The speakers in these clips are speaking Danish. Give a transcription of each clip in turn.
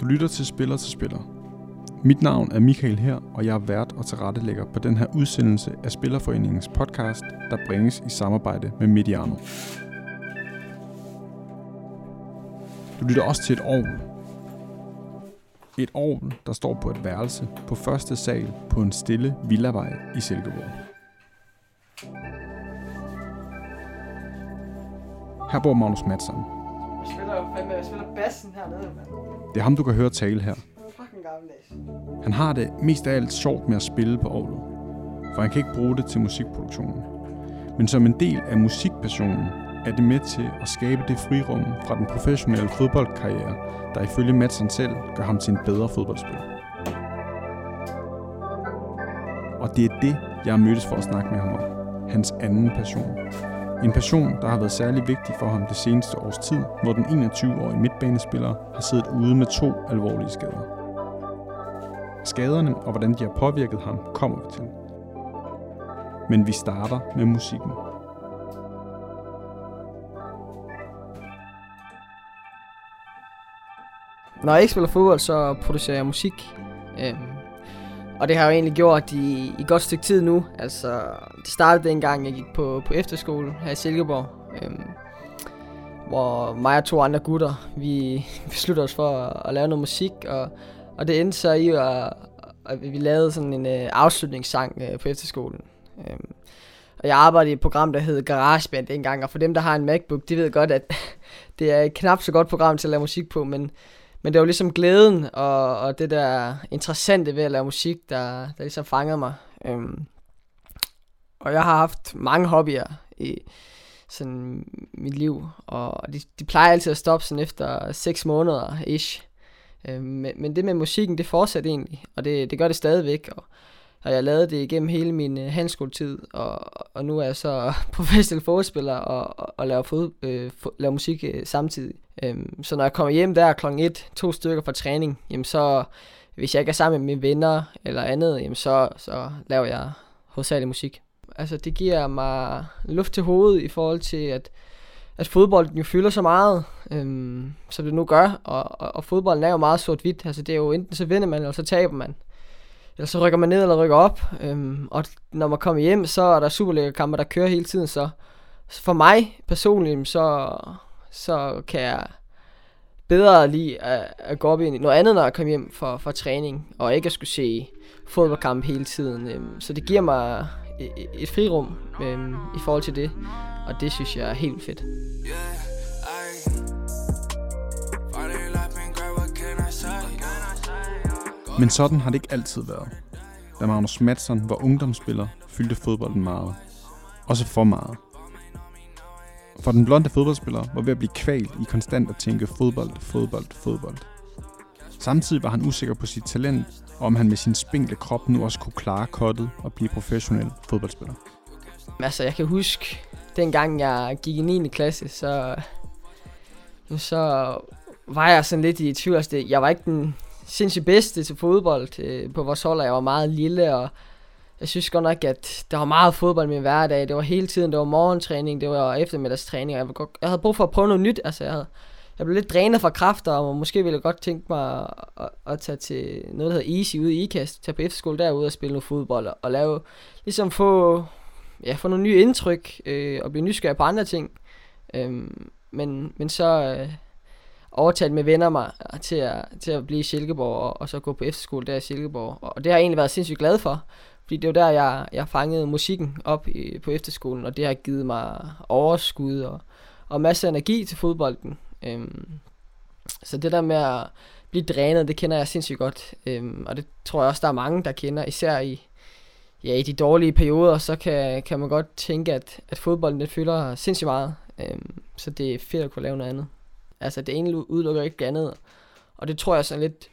Du lytter til Spiller til Spiller. Mit navn er Michael her, og jeg er vært og tilrettelægger på den her udsendelse af Spillerforeningens podcast, der bringes i samarbejde med Mediano. Du lytter også til et orgel. Et orgel, der står på et værelse på første sal på en stille villavej i Silkeborg. Her bor Magnus Madsen. Spiller jo fandme, jeg spiller bassen hernede, mand. Det er ham, du kan høre tale her. Fucking gammeldags. Han har det mest af alt sjovt med at spille på orglet, for han kan ikke bruge det til musikproduktionen. Men som en del af musikpassionen er det med til at skabe det frirum fra den professionelle fodboldkarriere, der ifølge Madsen selv gør ham til en bedre fodboldspiller. Og det er det, jeg har mødtes for at snakke med ham om. Hans anden passion. En passion, der har været særlig vigtig for ham det seneste års tid, hvor den 21-årige midtbanespiller har siddet ude med to alvorlige skader. Skaderne og hvordan de har påvirket ham, kommer vi til. Men vi starter med musikken. Når jeg ikke spiller fodbold, så producerer jeg musik. Øhm, og det har jeg jo egentlig gjort i, i godt stykke tid nu. Altså, det startede dengang, jeg gik på, på efterskole her i Silkeborg. Øhm, hvor mig og to andre gutter, vi besluttede os for at, at lave noget musik. Og, og det endte så i, at, at vi lavede sådan en øh, afslutningssang øh, på efterskolen. Øhm, og jeg arbejdede i et program, der hed GarageBand dengang. Og for dem, der har en MacBook, de ved godt, at det er et knap så godt program til at lave musik på. Men men det var ligesom glæden og, og det der interessante ved at lave musik, der, der ligesom fangede mig. Øhm, og jeg har haft mange hobbyer i sådan mit liv, og de, de plejer altid at stoppe sådan efter 6 måneder ish. Øhm, men, men det med musikken, det fortsætter egentlig, og det, det gør det stadigvæk. Og, og jeg lavede det igennem hele min øh, handskoletid, og, og nu er jeg så professionel fodspiller og, og, og laver, fod, øh, fo, laver musik øh, samtidig. Øhm, så når jeg kommer hjem der kl. 1, to stykker fra træning, jamen så, hvis jeg ikke er sammen med mine venner eller andet, jamen så, så laver jeg hovedsageligt musik. Altså det giver mig luft til hovedet i forhold til, at, at fodbolden jo fylder så meget, øhm, som det nu gør, og, og, og fodbolden er jo meget sort-hvidt. Altså det er jo enten så vinder man, eller så taber man. Eller så rykker man ned eller rykker op. Øhm, og når man kommer hjem, så er der Superliga-kampe, der kører hele tiden. Så, så for mig personligt, så, så kan jeg bedre lige at, at gå op i noget andet, når jeg kommer hjem fra, fra træning, og ikke at skulle se fodboldkamp hele tiden. Øhm, så det giver mig et, et frirum øhm, i forhold til det, og det synes jeg er helt fedt. Men sådan har det ikke altid været. Da Magnus Madsen var ungdomsspiller, fyldte fodbolden meget. Også for meget. For den blonde fodboldspiller var ved at blive kvalt i konstant at tænke fodbold, fodbold, fodbold. Samtidig var han usikker på sit talent, og om han med sin spinkle krop nu også kunne klare kottet og blive professionel fodboldspiller. Altså, jeg kan huske, dengang jeg gik i 9. klasse, så, så var jeg sådan lidt i tvivl. Altså, jeg var ikke den sindssygt bedste til fodbold øh, på vores hold, og jeg var meget lille, og jeg synes godt nok, at der var meget fodbold i min hverdag. Det var hele tiden, det var morgentræning, det var eftermiddagstræning, og jeg, godt, jeg havde brug for at prøve noget nyt. Altså, jeg, havde, jeg blev lidt drænet fra kræfter, og måske ville jeg godt tænke mig at, at, at tage til noget, der hedder Easy ude i IKAST, tage på efterskole derude og spille noget fodbold, og, og lave, ligesom få, ja, få nogle nye indtryk, øh, og blive nysgerrig på andre ting. Øhm, men, men så øh, overtalt med venner mig til at, til at blive i Silkeborg, og, og så gå på efterskole der i Silkeborg. Og det har jeg egentlig været sindssygt glad for, fordi det var der, jeg, jeg fangede musikken op i, på efterskolen, og det har givet mig overskud og, og masser af energi til fodbolden. Øhm, så det der med at blive drænet, det kender jeg sindssygt godt. Øhm, og det tror jeg også, der er mange, der kender, især i, ja, i de dårlige perioder, så kan, kan man godt tænke, at, at fodbolden det fylder sindssygt meget. Øhm, så det er fedt at kunne lave noget andet. Altså det ene udelukker ikke det andet. Og det tror jeg sådan lidt,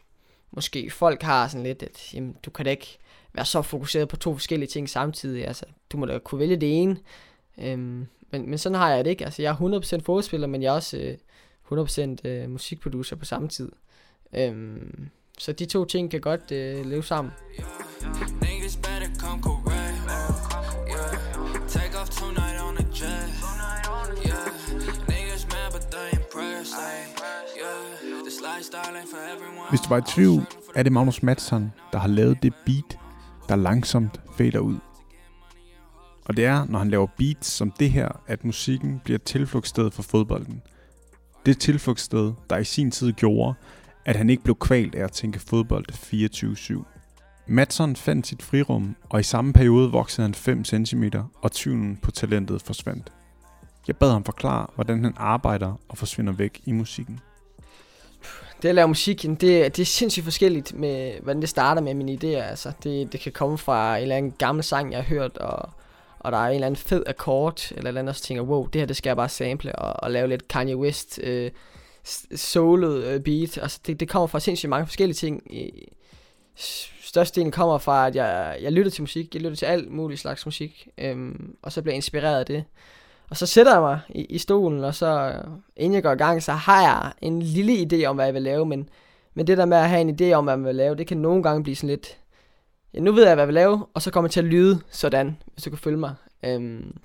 måske folk har sådan lidt, at jamen, du kan da ikke være så fokuseret på to forskellige ting samtidig. Altså, du må da kunne vælge det ene. Øhm, men, men sådan har jeg det ikke. Altså, jeg er 100% fodspiller, men jeg er også øh, 100% øh, musikproducer på samme tid. Øhm, så de to ting kan godt øh, leve sammen. Hvis du var i tvivl, er det Magnus Madsen, der har lavet det beat, der langsomt fader ud. Og det er, når han laver beats som det her, at musikken bliver tilflugtssted for fodbolden. Det tilflugtssted, der i sin tid gjorde, at han ikke blev kvalt af at tænke fodbold 24-7. Madsen fandt sit frirum, og i samme periode voksede han 5 cm, og tvivlen på talentet forsvandt. Jeg bad ham forklare, hvordan han arbejder og forsvinder væk i musikken. Det at lave musik, det, det er sindssygt forskelligt med, hvordan det starter med mine idéer. Altså, det, det kan komme fra en eller anden gammel sang, jeg har hørt, og, og der er en eller anden fed akkord, eller eller andet, så tænker wow, det her, det skal jeg bare sample, og, og lave lidt Kanye West øh, solet øh, beat. Altså, det, det kommer fra sindssygt mange forskellige ting. Størstedelen kommer fra, at jeg, jeg lytter til musik. Jeg lytter til alt muligt slags musik, øhm, og så bliver jeg inspireret af det. Og så sætter jeg mig i, i stolen, og så øh, inden jeg går i gang, så har jeg en lille idé om, hvad jeg vil lave, men, men det der med at have en idé om, hvad man vil lave, det kan nogle gange blive sådan lidt, ja, nu ved jeg, hvad jeg vil lave, og så kommer det til at lyde sådan, hvis du kan følge mig. Øhm,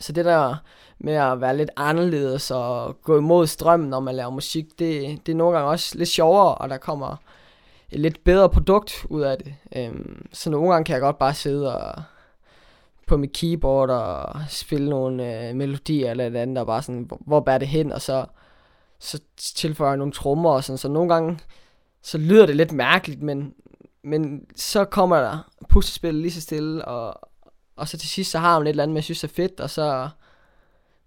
så det der med at være lidt anderledes og gå imod strømmen, når man laver musik, det, det er nogle gange også lidt sjovere, og der kommer et lidt bedre produkt ud af det. Øhm, så nogle gange kan jeg godt bare sidde og på mit keyboard og spille nogle øh, melodier eller et andet, og bare sådan, hvor, hvor bærer det hen, og så, så tilføjer jeg nogle trommer og sådan, så nogle gange, så lyder det lidt mærkeligt, men, men så kommer der puslespil lige så stille, og, og så til sidst, så har man et eller andet, man synes er fedt, og så,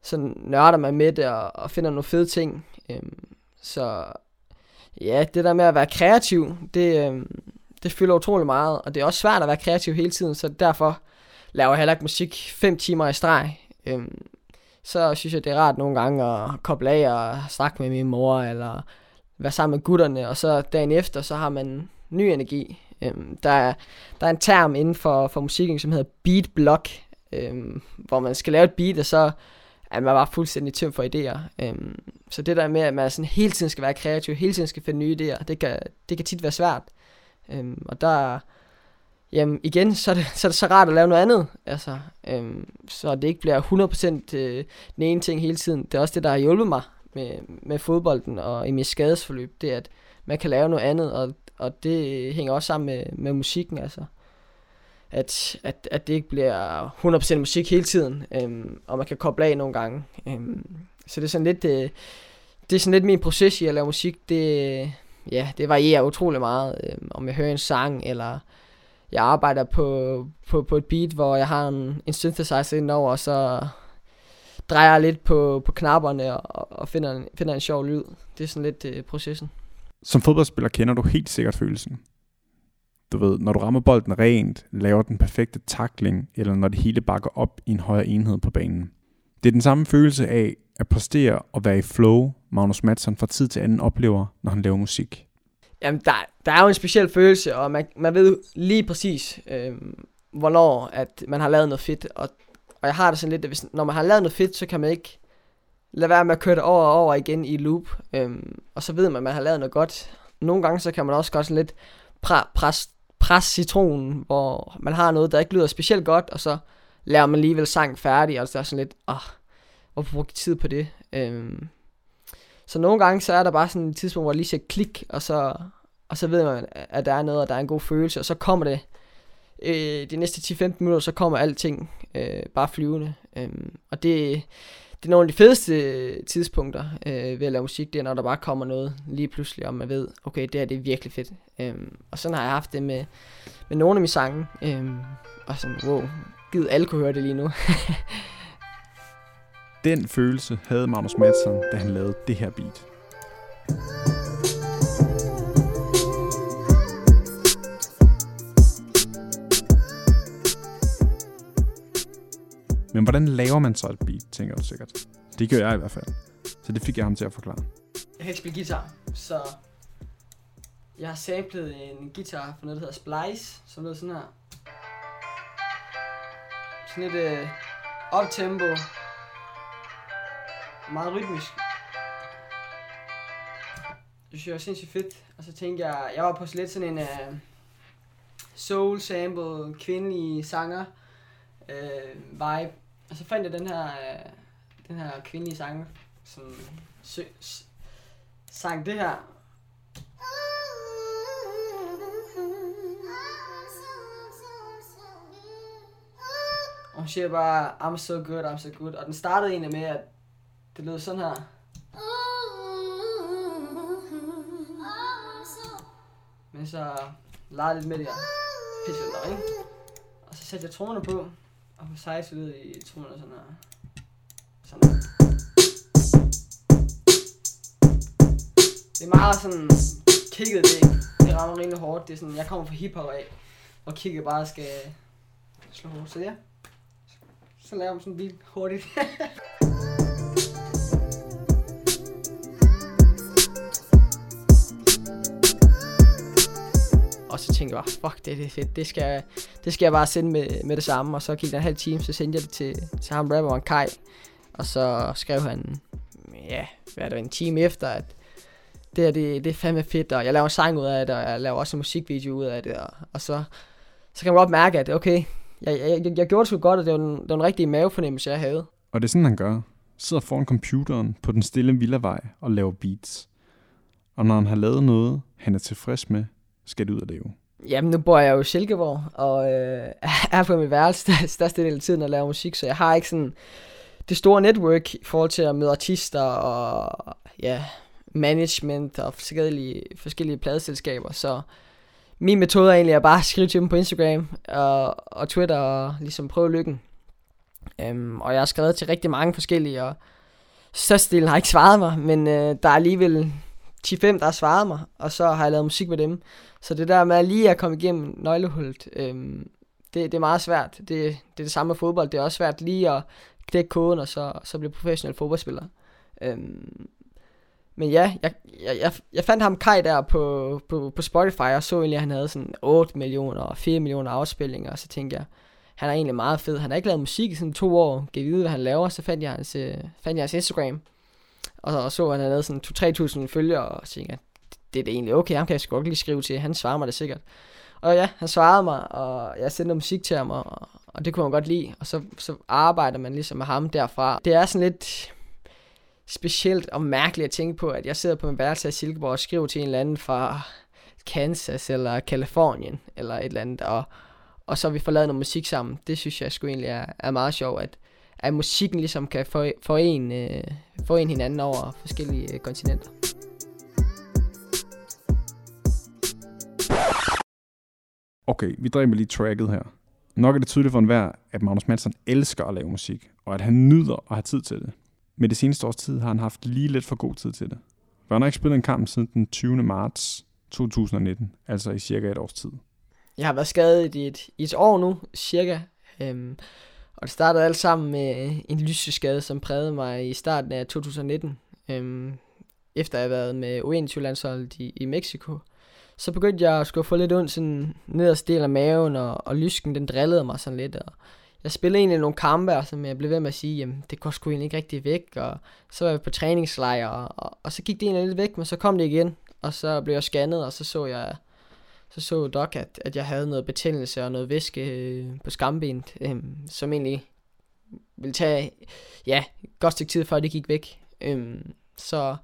så nørder man med det, og, og finder nogle fede ting. Øhm, så ja, det der med at være kreativ, det, øhm, det fylder utrolig meget, og det er også svært at være kreativ hele tiden, så derfor laver heller ikke musik 5 timer i streg. Øhm, så synes jeg, det er rart nogle gange at koble af og snakke med min mor, eller være sammen med gutterne, og så dagen efter, så har man ny energi. Øhm, der, er, der er en term inden for, for musikken, som hedder beat block, øhm, hvor man skal lave et beat, og så er man bare fuldstændig tømt for idéer. Øhm, så det der med, at man sådan hele tiden skal være kreativ, hele tiden skal finde nye idéer, det kan, det kan tit være svært. Øhm, og der, jamen igen, så er, det, så er det så rart at lave noget andet. Altså, øhm, så det ikke bliver 100% øh, den ene ting hele tiden. Det er også det, der har hjulpet mig med, med fodbolden og i mit skadesforløb. Det er, at man kan lave noget andet, og, og det hænger også sammen med, med musikken. Altså. At, at, at det ikke bliver 100% musik hele tiden, øhm, og man kan koble af nogle gange. Øhm, så det er sådan lidt... Øh, det er sådan lidt min proces i at lave musik. Det, ja, det varierer utrolig meget, Øhm, om jeg hører en sang, eller jeg arbejder på, på, på et beat, hvor jeg har en, en synthesizer indover, og så drejer jeg lidt på, på knapperne og, og finder, en, finder en sjov lyd. Det er sådan lidt uh, processen. Som fodboldspiller kender du helt sikkert følelsen. Du ved, når du rammer bolden rent, laver den perfekte takling, eller når det hele bakker op i en højere enhed på banen. Det er den samme følelse af at præstere og være i flow, Magnus Madsen fra tid til anden oplever, når han laver musik. Jamen, der, der er jo en speciel følelse, og man, man ved lige præcis, øh, hvornår at man har lavet noget fedt. Og, og jeg har det sådan lidt, at hvis, når man har lavet noget fedt, så kan man ikke lade være med at køre det over og over igen i loop. Øh, og så ved man, at man har lavet noget godt. Nogle gange, så kan man også godt sådan lidt pre- pres, pres citronen, hvor man har noget, der ikke lyder specielt godt, og så laver man alligevel sang færdig, og så er sådan lidt, åh, hvorfor bruger tid på det? Øh, så nogle gange, så er der bare sådan et tidspunkt, hvor jeg lige siger klik, og så, og så ved man, at der er noget, og der er en god følelse, og så kommer det, øh, de næste 10-15 minutter, så kommer alting øh, bare flyvende. Øh, og det, det er nogle af de fedeste tidspunkter øh, ved at lave musik, det er, når der bare kommer noget lige pludselig, og man ved, okay, det her det er virkelig fedt. Øh, og sådan har jeg haft det med, med nogle af mine sange, øh, og sådan, wow, givet alle kunne høre det lige nu. Den følelse havde Magnus Madsen, da han lavede det her beat. Men hvordan laver man så et beat, tænker du sikkert. Det gør jeg i hvert fald. Så det fik jeg ham til at forklare. Jeg kan ikke spille guitar, så jeg har samlet en guitar fra noget, der hedder Splice, som lyder sådan her. Sådan lidt øh, up-tempo, meget rytmisk. Det synes jeg var sindssygt fedt. Og så tænkte jeg, jeg var på slet sådan en uh, soul sample, kvindelig sanger uh, vibe. Og så fandt jeg den her, uh, den her kvindelige sanger, som sø, sang det her. Og hun siger bare, I'm so good, I'm so good. Og den startede egentlig med, at det lød sådan her. Men så legede lidt med det, her pisse lidt, ikke? Og så satte jeg trommerne på, og hun sejse ud i trommerne sådan her. Sådan her. Det er meget sådan kicket, det, det rammer rimelig hårdt. Det er sådan, jeg kommer fra hiphop af, og kigget bare skal slå hårdt. Så ja, så laver man sådan en bil hurtigt. Og så tænkte jeg bare, fuck det, det er fedt, det skal, det skal jeg bare sende med, med det samme. Og så gik der en halv time, så sendte jeg det til, til ham rapperen Kai. Og så skrev han, ja, hvad er det, en time efter, at det her, det, det er fandme fedt, og jeg laver en sang ud af det, og jeg laver også en musikvideo ud af det, og, og så, så kan man godt mærke, at okay, jeg, jeg, jeg, jeg gjorde det sgu godt, og det var, en, det var en rigtig mavefornemmelse, jeg havde. Og det er sådan, han gør. Sidder foran computeren på den stille villavej og laver beats. Og når han har lavet noget, han er tilfreds med, skal det ud og leve. Jamen, nu bor jeg jo i Silkeborg, og øh, er på mit værelse største del af tiden at lave musik, så jeg har ikke sådan det store network i forhold til at møde artister og ja, management og forskellige, forskellige pladeselskaber, så min metode er egentlig at bare skrive til dem på Instagram og, og Twitter og ligesom prøve lykken. Um, og jeg har skrevet til rigtig mange forskellige, og størstedelen har ikke svaret mig, men øh, der er alligevel 10-5, der har svaret mig, og så har jeg lavet musik med dem. Så det der med lige at komme igennem nøglehullet, øhm, det, det er meget svært. Det, det er det samme med fodbold. Det er også svært lige at knække koden, og så, så blive professionel fodboldspiller. Øhm, men ja, jeg, jeg, jeg, jeg fandt ham Kai der på, på, på Spotify, og så egentlig, at han havde sådan 8 millioner og 4 millioner afspilninger, og så tænkte jeg, han er egentlig meget fed. Han har ikke lavet musik i sådan to år, gav vide, hvad han laver, så fandt jeg hans, øh, fandt jeg hans Instagram, og, og så, at han havde sådan 2-3.000 følgere, og så tænkte jeg, det er det egentlig okay, ham kan jeg sgu godt lige skrive til, han svarer mig det sikkert. Og ja, han svarede mig, og jeg sendte musik til ham, og, og det kunne han godt lide, og så, så arbejder man ligesom med ham derfra. Det er sådan lidt specielt og mærkeligt at tænke på, at jeg sidder på min værelse i Silkeborg og skriver til en eller anden fra Kansas eller Kalifornien eller et eller andet, og, og så har vi får lavet noget musik sammen. Det synes jeg sgu egentlig er, er meget sjovt, at, at musikken ligesom kan forene, øh, forene hinanden over forskellige øh, kontinenter. Okay, vi dræber lige tracket her. Nok er det tydeligt for enhver, at Magnus Madsen elsker at lave musik, og at han nyder at have tid til det. Med det seneste års tid har han haft lige lidt for god tid til det. For han har ikke spillet en kamp siden den 20. marts 2019, altså i cirka et års tid. Jeg har været skadet i et, i et år nu, cirka. Øhm, og det startede alt sammen med en lyseskade, som prægede mig i starten af 2019. Øhm, efter at have været med U21-landsholdet i, i Mexico. Så begyndte jeg at skulle få lidt ondt sådan nederst del af maven, og, og lysken den drillede mig sådan lidt. Og jeg spillede egentlig nogle kampe, og som jeg blev ved med at sige, jamen det går sgu egentlig ikke rigtig væk. Og så var jeg på træningslejr, og, og, og så gik det egentlig lidt væk, men så kom det igen. Og så blev jeg scannet, og så så jeg, så så Doc, at, at jeg havde noget betændelse og noget væske øh, på skambenet, øh, som egentlig ville tage, ja, et godt stykke tid, før det gik væk. Øh, så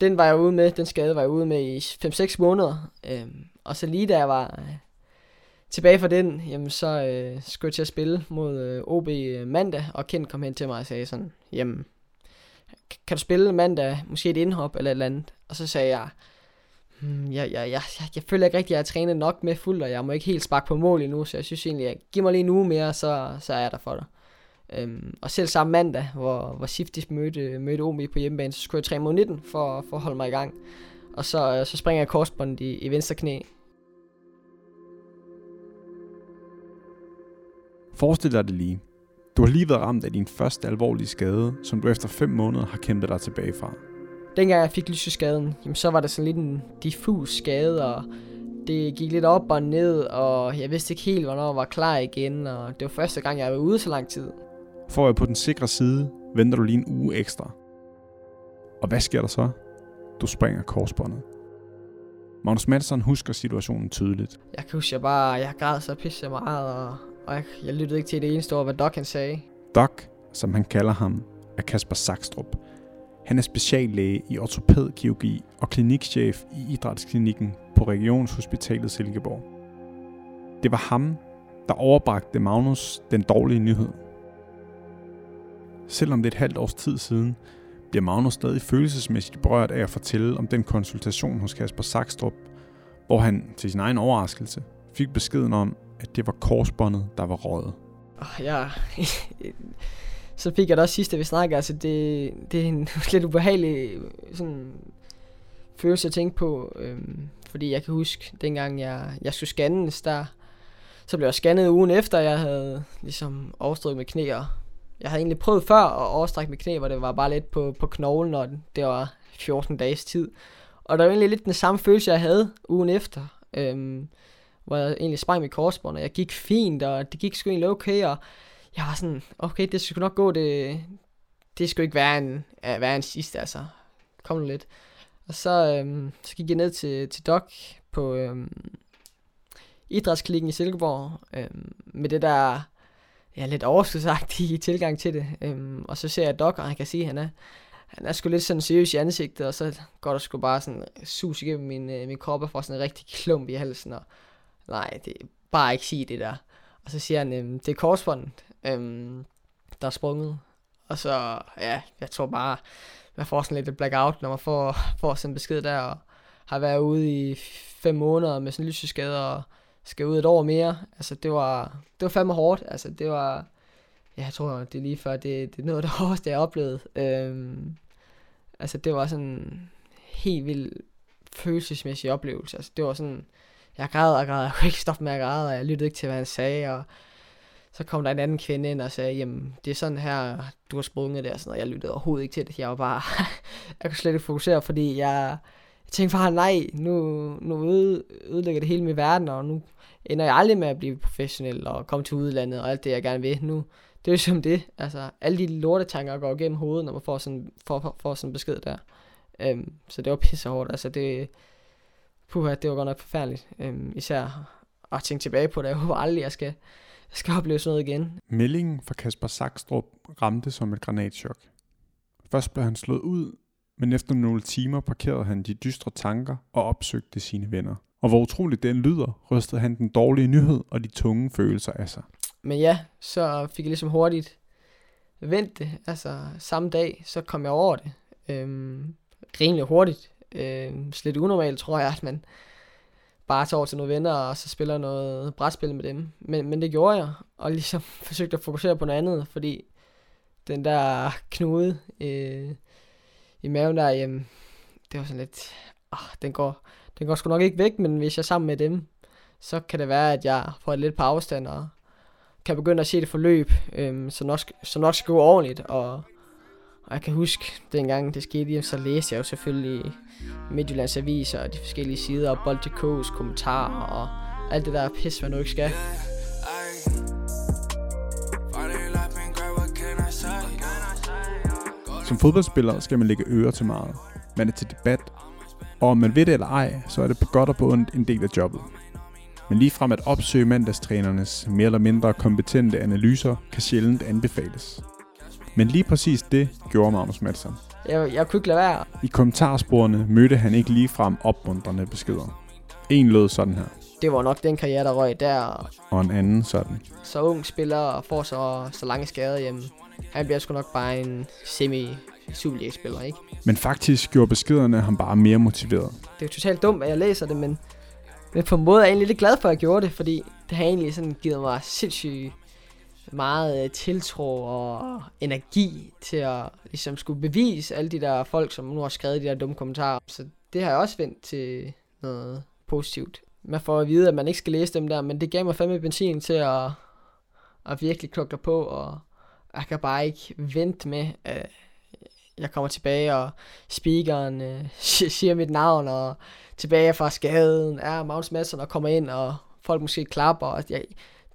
den var jeg ude med, den skade var jeg ude med i 5-6 måneder. Øh, og så lige da jeg var øh, tilbage fra den, jamen så øh, skulle jeg til at spille mod øh, OB øh, mandag, og Kent kom hen til mig og sagde sådan, jamen, kan du spille mandag, måske et indhop eller et eller andet? Og så sagde jeg, hmm, jeg, jeg, jeg, jeg, jeg føler ikke rigtig, at jeg har trænet nok med fuld, og jeg må ikke helt sparke på mål endnu, så jeg synes egentlig, at giv mig lige en uge mere, så, så er jeg der for dig. Øhm, og selv samme mandag, hvor, hvor Siftis mødte, mødte OB på hjemmebane, så skulle jeg træne mod 19 for, for at holde mig i gang. Og så, så springer jeg korsbåndet i, i venstre knæ. Forestil dig det lige. Du har lige været ramt af din første alvorlige skade, som du efter 5 måneder har kæmpet dig tilbage fra. Dengang jeg fik lyseskaden, jamen, så var det sådan lidt en diffus skade, og det gik lidt op og ned, og jeg vidste ikke helt, hvornår jeg var klar igen, og det var første gang, jeg var ude så lang tid. For at være på den sikre side, venter du lige en uge ekstra. Og hvad sker der så? Du springer korsbåndet. Magnus Madsen husker situationen tydeligt. Jeg kan huske, jeg bare, jeg græd så pisse meget, og, og jeg, jeg lyttede ikke til det eneste ord, hvad Doc han sagde. Doc, som han kalder ham, er Kasper Sakstrup. Han er speciallæge i ortopædkirurgi og klinikchef i idrætsklinikken på Regionshospitalet Silkeborg. Det var ham, der overbragte Magnus den dårlige nyhed. selvom det er et halvt års tid siden, bliver Magnus stadig følelsesmæssigt berørt af at fortælle om den konsultation hos Kasper Sakstrup, hvor han til sin egen overraskelse fik beskeden om, at det var korsbåndet, der var røget. Oh, ja, så fik jeg det også sidste, vi snakkede. Altså, det, det er en lidt ubehagelig sådan, følelse at tænke på. Øhm, fordi jeg kan huske, dengang jeg, jeg skulle scannes, der, så blev jeg scannet ugen efter, jeg havde ligesom overstrykket med knæ. Og jeg havde egentlig prøvet før at overstrække med knæ, hvor det var bare lidt på, på knoglen, og det var 14 dages tid. Og der var egentlig lidt den samme følelse, jeg havde ugen efter. Øhm, hvor jeg egentlig sprang med korsbånd, og jeg gik fint, og det gik sgu egentlig okay, og jeg var sådan, okay, det skulle nok gå, det, det skulle ikke være en, være en sidste, altså. Kom nu lidt. Og så, øhm, så gik jeg ned til, til Doc på øhm, idrætsklikken i Silkeborg, øhm, med det der, ja, lidt overskudsagtige tilgang til det. Øhm, og så ser jeg Doc, og han kan sige, at han er, han er sgu lidt sådan seriøs i ansigtet, og så går der sgu bare sådan sus igennem min, øh, min krop, og får sådan en rigtig klump i halsen, og nej, det er bare ikke sige det der. Og så siger han, øhm, det er korsbåndet, øhm, der er sprunget. Og så, ja, jeg tror bare, man får sådan lidt et blackout, når man får, får sådan en besked der, og har været ude i fem måneder med sådan en lyseskade, og skal ud et år mere. Altså, det var, det var fandme hårdt. Altså, det var, ja, jeg tror, det er lige før, det, det er noget af det hårdeste, jeg har oplevet. Øhm, altså, det var sådan en helt vild følelsesmæssig oplevelse. Altså, det var sådan, jeg græd og græd, jeg kunne ikke stoppe med at græde, og jeg lyttede ikke til, hvad han sagde, og så kom der en anden kvinde ind og sagde, jamen, det er sådan her, du har sprunget der, sådan, og jeg lyttede overhovedet ikke til det. Jeg var bare, jeg kunne slet ikke fokusere, fordi jeg, jeg tænkte bare, nej, nu, nu ødelægger det hele min verden, og nu ender jeg aldrig med at blive professionel og komme til udlandet og alt det, jeg gerne vil. Nu, det er jo som det. Altså, alle de lortetanker går igennem hovedet, når man får sådan, får, får, sådan en besked der. Øhm, så det var pisse hårdt. Altså, det, puha, det var godt nok forfærdeligt. Øhm, især at tænke tilbage på det. Jeg håber aldrig, jeg skal, skal opleve sådan noget igen. Meldingen fra Kasper Sakstrup ramte som et granatschok. Først blev han slået ud, men efter nogle timer parkerede han de dystre tanker og opsøgte sine venner. Og hvor utroligt den lyder, rystede han den dårlige nyhed og de tunge følelser af sig. Men ja, så fik jeg ligesom hurtigt vendt det. Altså samme dag, så kom jeg over det. Øhm, rimelig hurtigt. Øhm, slet unormalt, tror jeg, at man bare tager over til nogle venner, og så spiller noget brætspil med dem. Men, men det gjorde jeg, og ligesom forsøgte at fokusere på noget andet, fordi den der knude øh, i maven der, jamen, det var sådan lidt, åh, den går, den går sgu nok ikke væk, men hvis jeg er sammen med dem, så kan det være, at jeg får lidt på afstand, og kan begynde at se det forløb, øh, så, nok, så nok skal gå ordentligt, og, og jeg kan huske, dengang det skete, så læste jeg jo selvfølgelig Midtjyllands Aviser og de forskellige sider, og Bold.dk's kommentarer, og alt det der pis, man nu ikke skal. Som fodboldspiller skal man lægge ører til meget. Man er til debat, og om man ved det eller ej, så er det på godt og på ondt en del af jobbet. Men lige frem at opsøge mandagstrænernes mere eller mindre kompetente analyser kan sjældent anbefales. Men lige præcis det gjorde Magnus Madsen. Jeg, jeg kunne ikke lade være. I kommentarsporene mødte han ikke ligefrem opmuntrende beskeder. En lød sådan her. Det var nok den karriere, der røg der. Og en anden sådan. Så ung spiller og får så, så lange skader hjemme. Han bliver sgu nok bare en semi Superliga-spiller, ikke? Men faktisk gjorde beskederne ham bare mere motiveret. Det er jo totalt dumt, at jeg læser det, men, men på en måde er jeg egentlig lidt glad for, at jeg gjorde det, fordi det har egentlig sådan givet mig sindssygt meget øh, tiltro og energi til at ligesom skulle bevise alle de der folk, som nu har skrevet de der dumme kommentarer. Så det har jeg også vendt til noget positivt. Man får at vide, at man ikke skal læse dem der, men det gav mig fandme benzin til at, at virkelig klukke på, og jeg kan bare ikke vente med, at jeg kommer tilbage, og speakeren øh, siger mit navn, og tilbage fra skaden er Magnus Madsen, og kommer ind, og folk måske klapper, og jeg,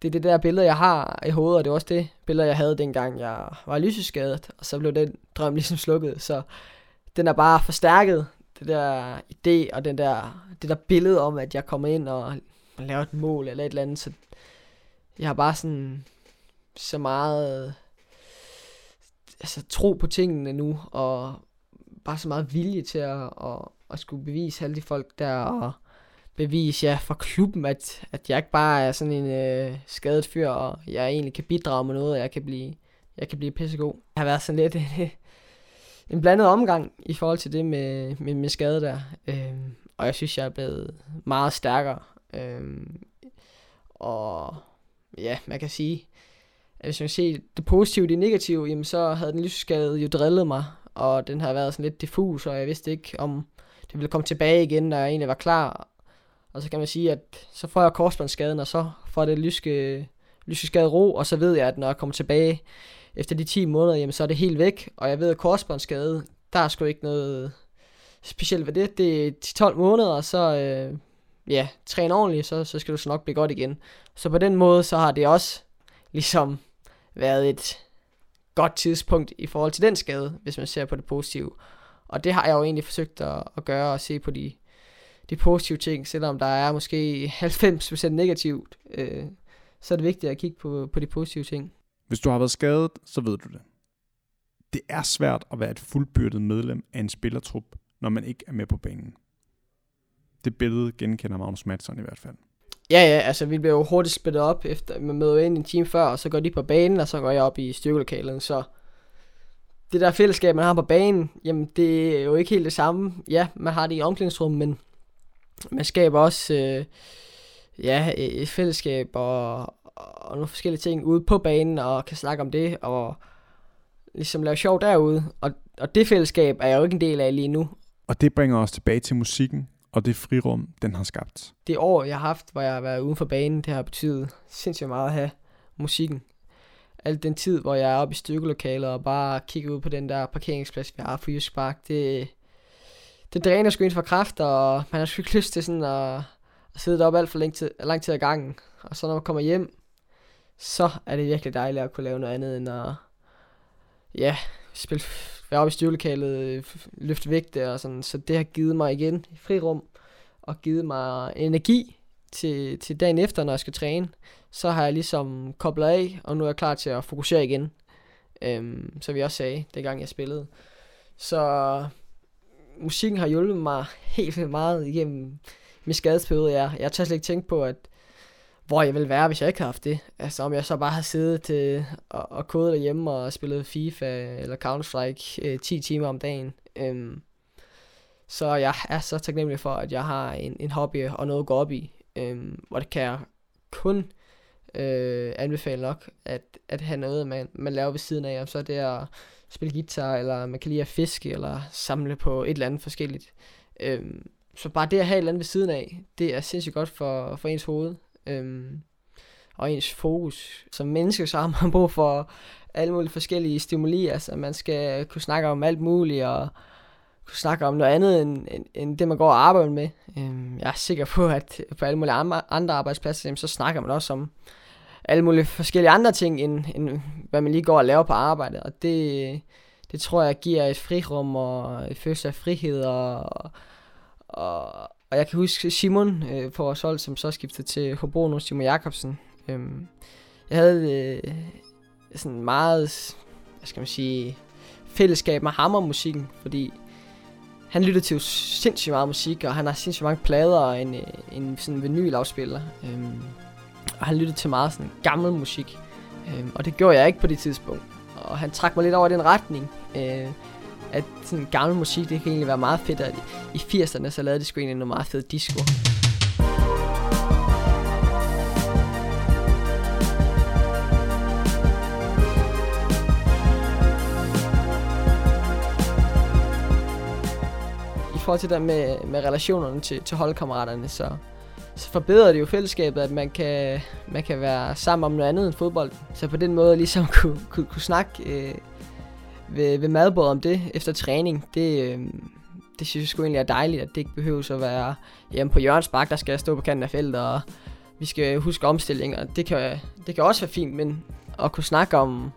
det er det der billede, jeg har i hovedet, og det er også det billede, jeg havde dengang, jeg var lysesskadet, og så blev den drøm ligesom slukket, så den er bare forstærket, det der idé, og den der, det der billede om, at jeg kommer ind og laver et mål, eller et eller andet, så jeg har bare sådan, så meget, altså tro på tingene nu, og bare så meget vilje til at, at, at skulle bevise alle de folk der, og bevise ja, for klubben, at, at jeg ikke bare er sådan en øh, skadet fyr, og jeg egentlig kan bidrage med noget, og jeg kan blive jeg kan blive pissegod. Jeg har været sådan lidt øh, en blandet omgang i forhold til det med, med, med skade der. Øh, og jeg synes, jeg er blevet meget stærkere. Øh, og ja, man kan sige, at hvis man ser det positive og det negative, jamen så havde den lysskade jo drillet mig, og den har været sådan lidt diffus, og jeg vidste ikke, om det ville komme tilbage igen, når jeg egentlig var klar. Og så kan man sige, at så får jeg korsbåndsskaden, og så får det lyske, lyske skade ro, og så ved jeg, at når jeg kommer tilbage efter de 10 måneder, jamen så er det helt væk, og jeg ved, at korsbåndsskade, der er sgu ikke noget specielt ved det. Det er 10-12 måneder, og så øh, ja, træne ordentligt, så, så skal du så nok blive godt igen. Så på den måde, så har det også ligesom været et godt tidspunkt i forhold til den skade, hvis man ser på det positive. Og det har jeg jo egentlig forsøgt at, at gøre og se på de, de positive ting, selvom der er måske 90% negativt, øh, så er det vigtigt at kigge på, på de positive ting. Hvis du har været skadet, så ved du det. Det er svært at være et fuldbyrdet medlem af en spillertrup, når man ikke er med på banen. Det billede genkender Magnus Madsen i hvert fald. Ja, ja, altså vi bliver jo hurtigt splittet op, efter man møder ind en time før, og så går de på banen, og så går jeg op i styrkelokalen, så det der fællesskab, man har på banen, jamen det er jo ikke helt det samme. Ja, man har det i omklædningsrummet, men man skaber også øh, ja, et fællesskab og, og nogle forskellige ting ude på banen, og kan snakke om det, og ligesom lave sjov derude. Og, og det fællesskab er jeg jo ikke en del af lige nu. Og det bringer os tilbage til musikken, og det frirum, den har skabt. Det år, jeg har haft, hvor jeg har været uden for banen, det har betydet sindssygt meget at have musikken. Al den tid, hvor jeg er oppe i styrkelokalet og bare kigger ud på den der parkeringsplads, vi har for Jysk Park, det, det dræner sgu ind for kræfter, og man har sgu ikke lyst til sådan at, at sidde deroppe alt for lang tid, lang tid ad gangen. Og så når man kommer hjem, så er det virkelig dejligt at kunne lave noget andet end at ja, spille, være oppe i styrkelokalet, løfte vægte og sådan. Så det har givet mig igen frirum og givet mig energi til, til dagen efter, når jeg skal træne. Så har jeg ligesom koblet af, og nu er jeg klar til at fokusere igen. Øhm, så vi også sagde, dengang jeg spillede. Så musikken har hjulpet mig helt vildt meget igennem min skadesperiode. Jeg, jeg tør slet ikke tænke på, at hvor jeg ville være, hvis jeg ikke havde haft det. Altså om jeg så bare havde siddet til og, og kodet derhjemme og spillet FIFA eller Counter-Strike øh, 10 timer om dagen. Øhm, så jeg er så taknemmelig for, at jeg har en, en hobby og noget at gå op i. Øhm, hvor det kan jeg kun øh, anbefale nok, at, at have noget, man, man laver ved siden af. Om så er det at spille guitar, eller man kan lide at fiske, eller samle på et eller andet forskelligt. Øhm, så bare det at have et eller andet ved siden af, det er sindssygt godt for, for ens hoved øhm, og ens fokus. Som menneske så har man brug for alle mulige forskellige stimuli, altså man skal kunne snakke om alt muligt, og kunne snakke om noget andet, end, end, end det man går og arbejder med. Øhm, jeg er sikker på, at på alle mulige andre arbejdspladser, så snakker man også om alle mulige forskellige andre ting, end, end hvad man lige går og laver på arbejdet, og det, det tror jeg giver et frirum og et følelse af frihed og, og, og jeg kan huske Simon øh, på vores hold, som så skiftede til Hobro nu, Simon Jakobsen. Øhm, jeg havde øh, sådan meget, hvad skal man sige, fællesskab med ham og musikken, fordi han lyttede til sindssygt meget musik, og han har sindssygt mange plader og en, øh, en sådan vinylafspiller. Øhm, og han lyttede til meget sådan gammel musik. Øh, og det gjorde jeg ikke på det tidspunkt. Og han trak mig lidt over i den retning. Øh, at sådan gammel musik, det kan egentlig være meget fedt, at i 80'erne, så lavede de sgu egentlig noget meget fedt disco. I forhold til det med, med relationerne til, til holdkammeraterne, så forbedrer det jo fællesskabet, at man kan, man kan være sammen om noget andet end fodbold. Så på den måde ligesom kunne, kunne, kunne snakke øh, ved, ved madbordet om det efter træning, det, øh, det synes jeg sgu egentlig er dejligt, at det ikke behøver at være hjemme på Jørgens Park, der skal jeg stå på kanten af feltet, og vi skal huske omstillinger. Det kan, det kan også være fint, men at kunne snakke om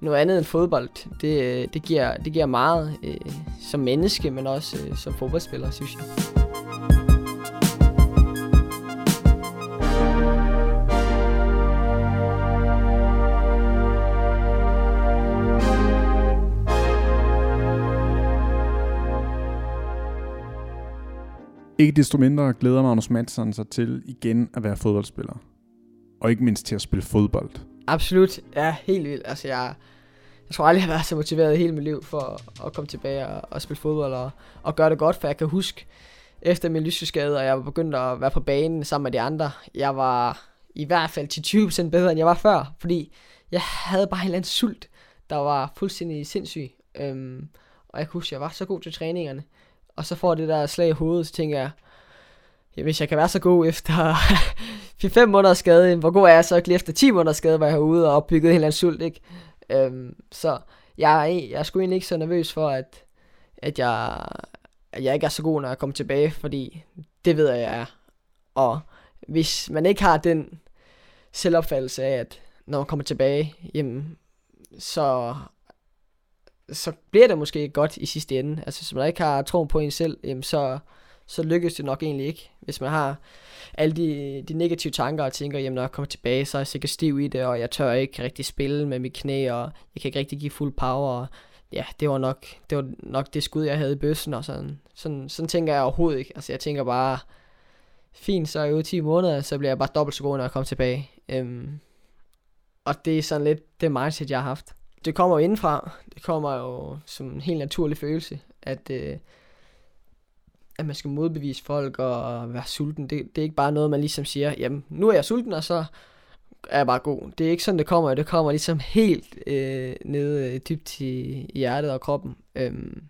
noget andet end fodbold, det, øh, det, giver, det giver meget øh, som menneske, men også øh, som fodboldspiller, synes jeg. Ikke desto mindre glæder Magnus Madsen sig til igen at være fodboldspiller. Og ikke mindst til at spille fodbold. Absolut. Ja, helt vildt. Altså, jeg, jeg tror aldrig, jeg har været så motiveret i hele mit liv for at, at komme tilbage og, og spille fodbold og, og gøre det godt, for jeg kan huske, efter min lysskade, og jeg var begyndt at være på banen sammen med de andre, jeg var i hvert fald til 20% bedre, end jeg var før, fordi jeg havde bare en eller anden sult, der var fuldstændig sindssyg. Øhm, og jeg kunne huske, at jeg var så god til træningerne. Og så får det der slag i hovedet, så tænker jeg, ja, hvis jeg kan være så god efter 4-5 måneder skade, hvor god er jeg så ikke lige efter 10 måneder skade, hvor jeg herude og opbygget en eller anden sult, ikke? Øhm, så jeg er, jeg er sgu egentlig ikke så nervøs for, at, at, jeg, at jeg ikke er så god, når jeg kommer tilbage, fordi det ved jeg, jeg er. Og hvis man ikke har den selvopfattelse af, at når man kommer tilbage, jamen, så, så bliver det måske godt i sidste ende. Altså, hvis man ikke har troen på en selv, jamen, så, så lykkes det nok egentlig ikke. Hvis man har alle de, de negative tanker og tænker, jamen når jeg kommer tilbage, så er jeg sikkert stiv i det, og jeg tør ikke rigtig spille med mit knæ, og jeg kan ikke rigtig give fuld power, og ja, det var nok det, var nok det skud, jeg havde i bøssen, og sådan, sådan, sådan tænker jeg overhovedet ikke. Altså jeg tænker bare, fint, så er jeg ude 10 måneder, så bliver jeg bare dobbelt så god, når jeg kommer tilbage. Øhm, og det er sådan lidt det mindset, jeg har haft. Det kommer jo indenfra. Det kommer jo som en helt naturlig følelse, at, øh, at man skal modbevise folk og være sulten. Det, det er ikke bare noget, man ligesom siger, jamen nu er jeg sulten, og så er jeg bare god. Det er ikke sådan, det kommer. Det kommer ligesom helt øh, nede øh, dybt i, i hjertet og kroppen. Øhm,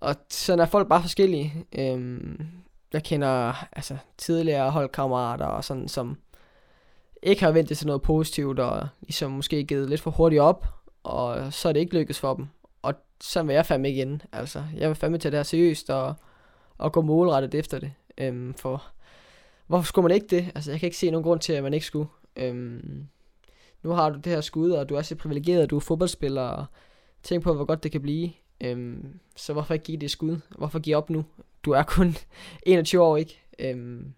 og sådan er folk bare forskellige. Øhm, jeg kender altså, tidligere holdkammerater og sådan, som ikke har ventet til noget positivt, og ligesom måske givet lidt for hurtigt op, og så er det ikke lykkedes for dem. Og så vil jeg fandme ikke igen. Altså, jeg vil fandme tage det her seriøst, og, og gå målrettet efter det. Øhm, for hvorfor skulle man ikke det? Altså, jeg kan ikke se nogen grund til, at man ikke skulle. Øhm, nu har du det her skud, og du er så privilegeret, du er fodboldspiller, og tænk på, hvor godt det kan blive. Øhm, så hvorfor ikke give det skud? Hvorfor give op nu? Du er kun 21 år, ikke? Øhm,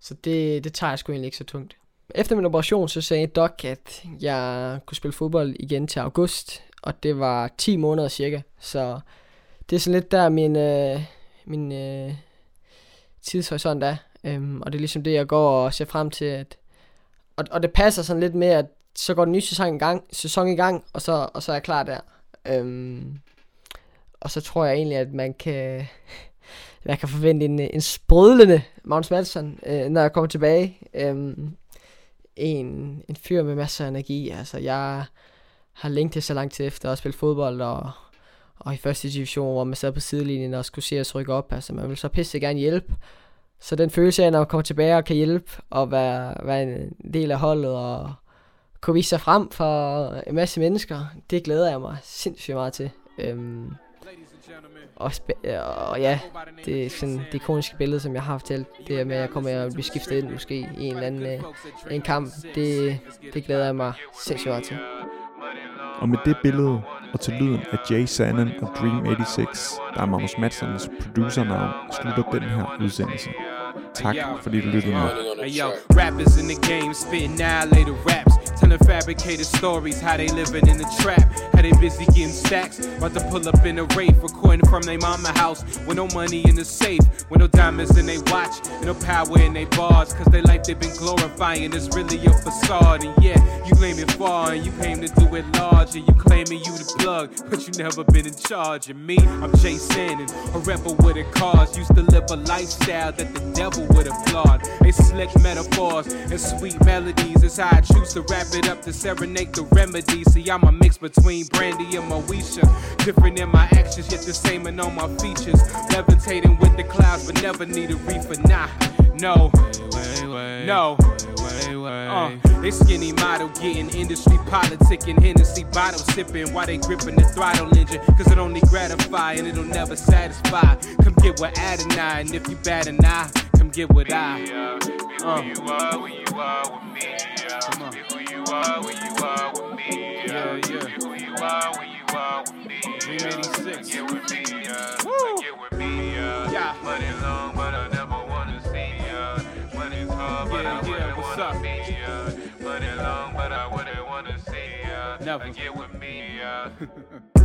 så det, det tager jeg sgu egentlig ikke så tungt. Efter min operation, så sagde Doc, at jeg kunne spille fodbold igen til august, og det var 10 måneder cirka. Så det er sådan lidt der min, øh, min øh, tidshorisont er. Øhm, og det er ligesom det, jeg går og ser frem til. At, og, og det passer sådan lidt med, at så går den nye sæson i gang, sæson i gang og, så, og så er jeg klar der. Øhm, og så tror jeg egentlig, at man kan, man kan forvente en, en sprødlende Magnus Madsen, øh, når jeg kommer tilbage. Øhm, en, en fyr med masser af energi. Altså, jeg har længtet så lang tid efter at spille fodbold, og, og i første division, hvor man sad på sidelinjen og skulle se os rykke op. Altså, man vil så pisse gerne hjælpe. Så den følelse af, når man kommer tilbage og kan hjælpe, og være, være en del af holdet, og kunne vise sig frem for en masse mennesker, det glæder jeg mig sindssygt meget til. Øhm, og, og ja, det er sådan det ikoniske billede, som jeg har til det er med, at jeg kommer at blive skiftet ind måske i en eller anden øh, en kamp. Det, det glæder jeg mig sindssygt meget til. Og med det billede og til lyden af Jay Sannon og Dream 86, der er Magnus Madsens producernavn, slutter den her udsendelse. Tak fordi du lyttede med. Rappers in the game spitting annihilated raps Telling fabricated stories, how they living in the trap How they busy getting stacks About to pull up in a rafe Recording from their mama house With no money in the safe With no diamonds in they watch And no power in they bars Cause they life they been glorifying Is really a facade And yeah, you claim it far And you came to do it large And you claiming you the plug But you never been in charge And me, I'm Jay Sandin A rebel with a cause Used to live a lifestyle that the devil would a flawed. They slick metaphors and sweet melodies. It's how I choose to wrap it up to serenade the remedy. See, I'm a mix between Brandy and Moesha. Different in my actions, yet the same in all my features. Levitating with the clouds, but never need a reefer. Nah, no, no. Uh, they skinny model getting industry politicking, Hennessy bottle sipping while they gripping the throttle engine. Cause it only gratify and it'll never satisfy. Come get what Adonai, and if you bad and I, come get what I. Uh. Are when you are with me. Yeah, yeah. Who you are when you are with me. Dream 86. Get with me. Uh, Woo. Get with me. Uh, yeah. Money long, but I never wanna see. Uh, money's hard, but yeah, I wouldn't yeah, wanna up? be. Uh, money long, but I wouldn't wanna see. Uh, never. Get with me. Uh.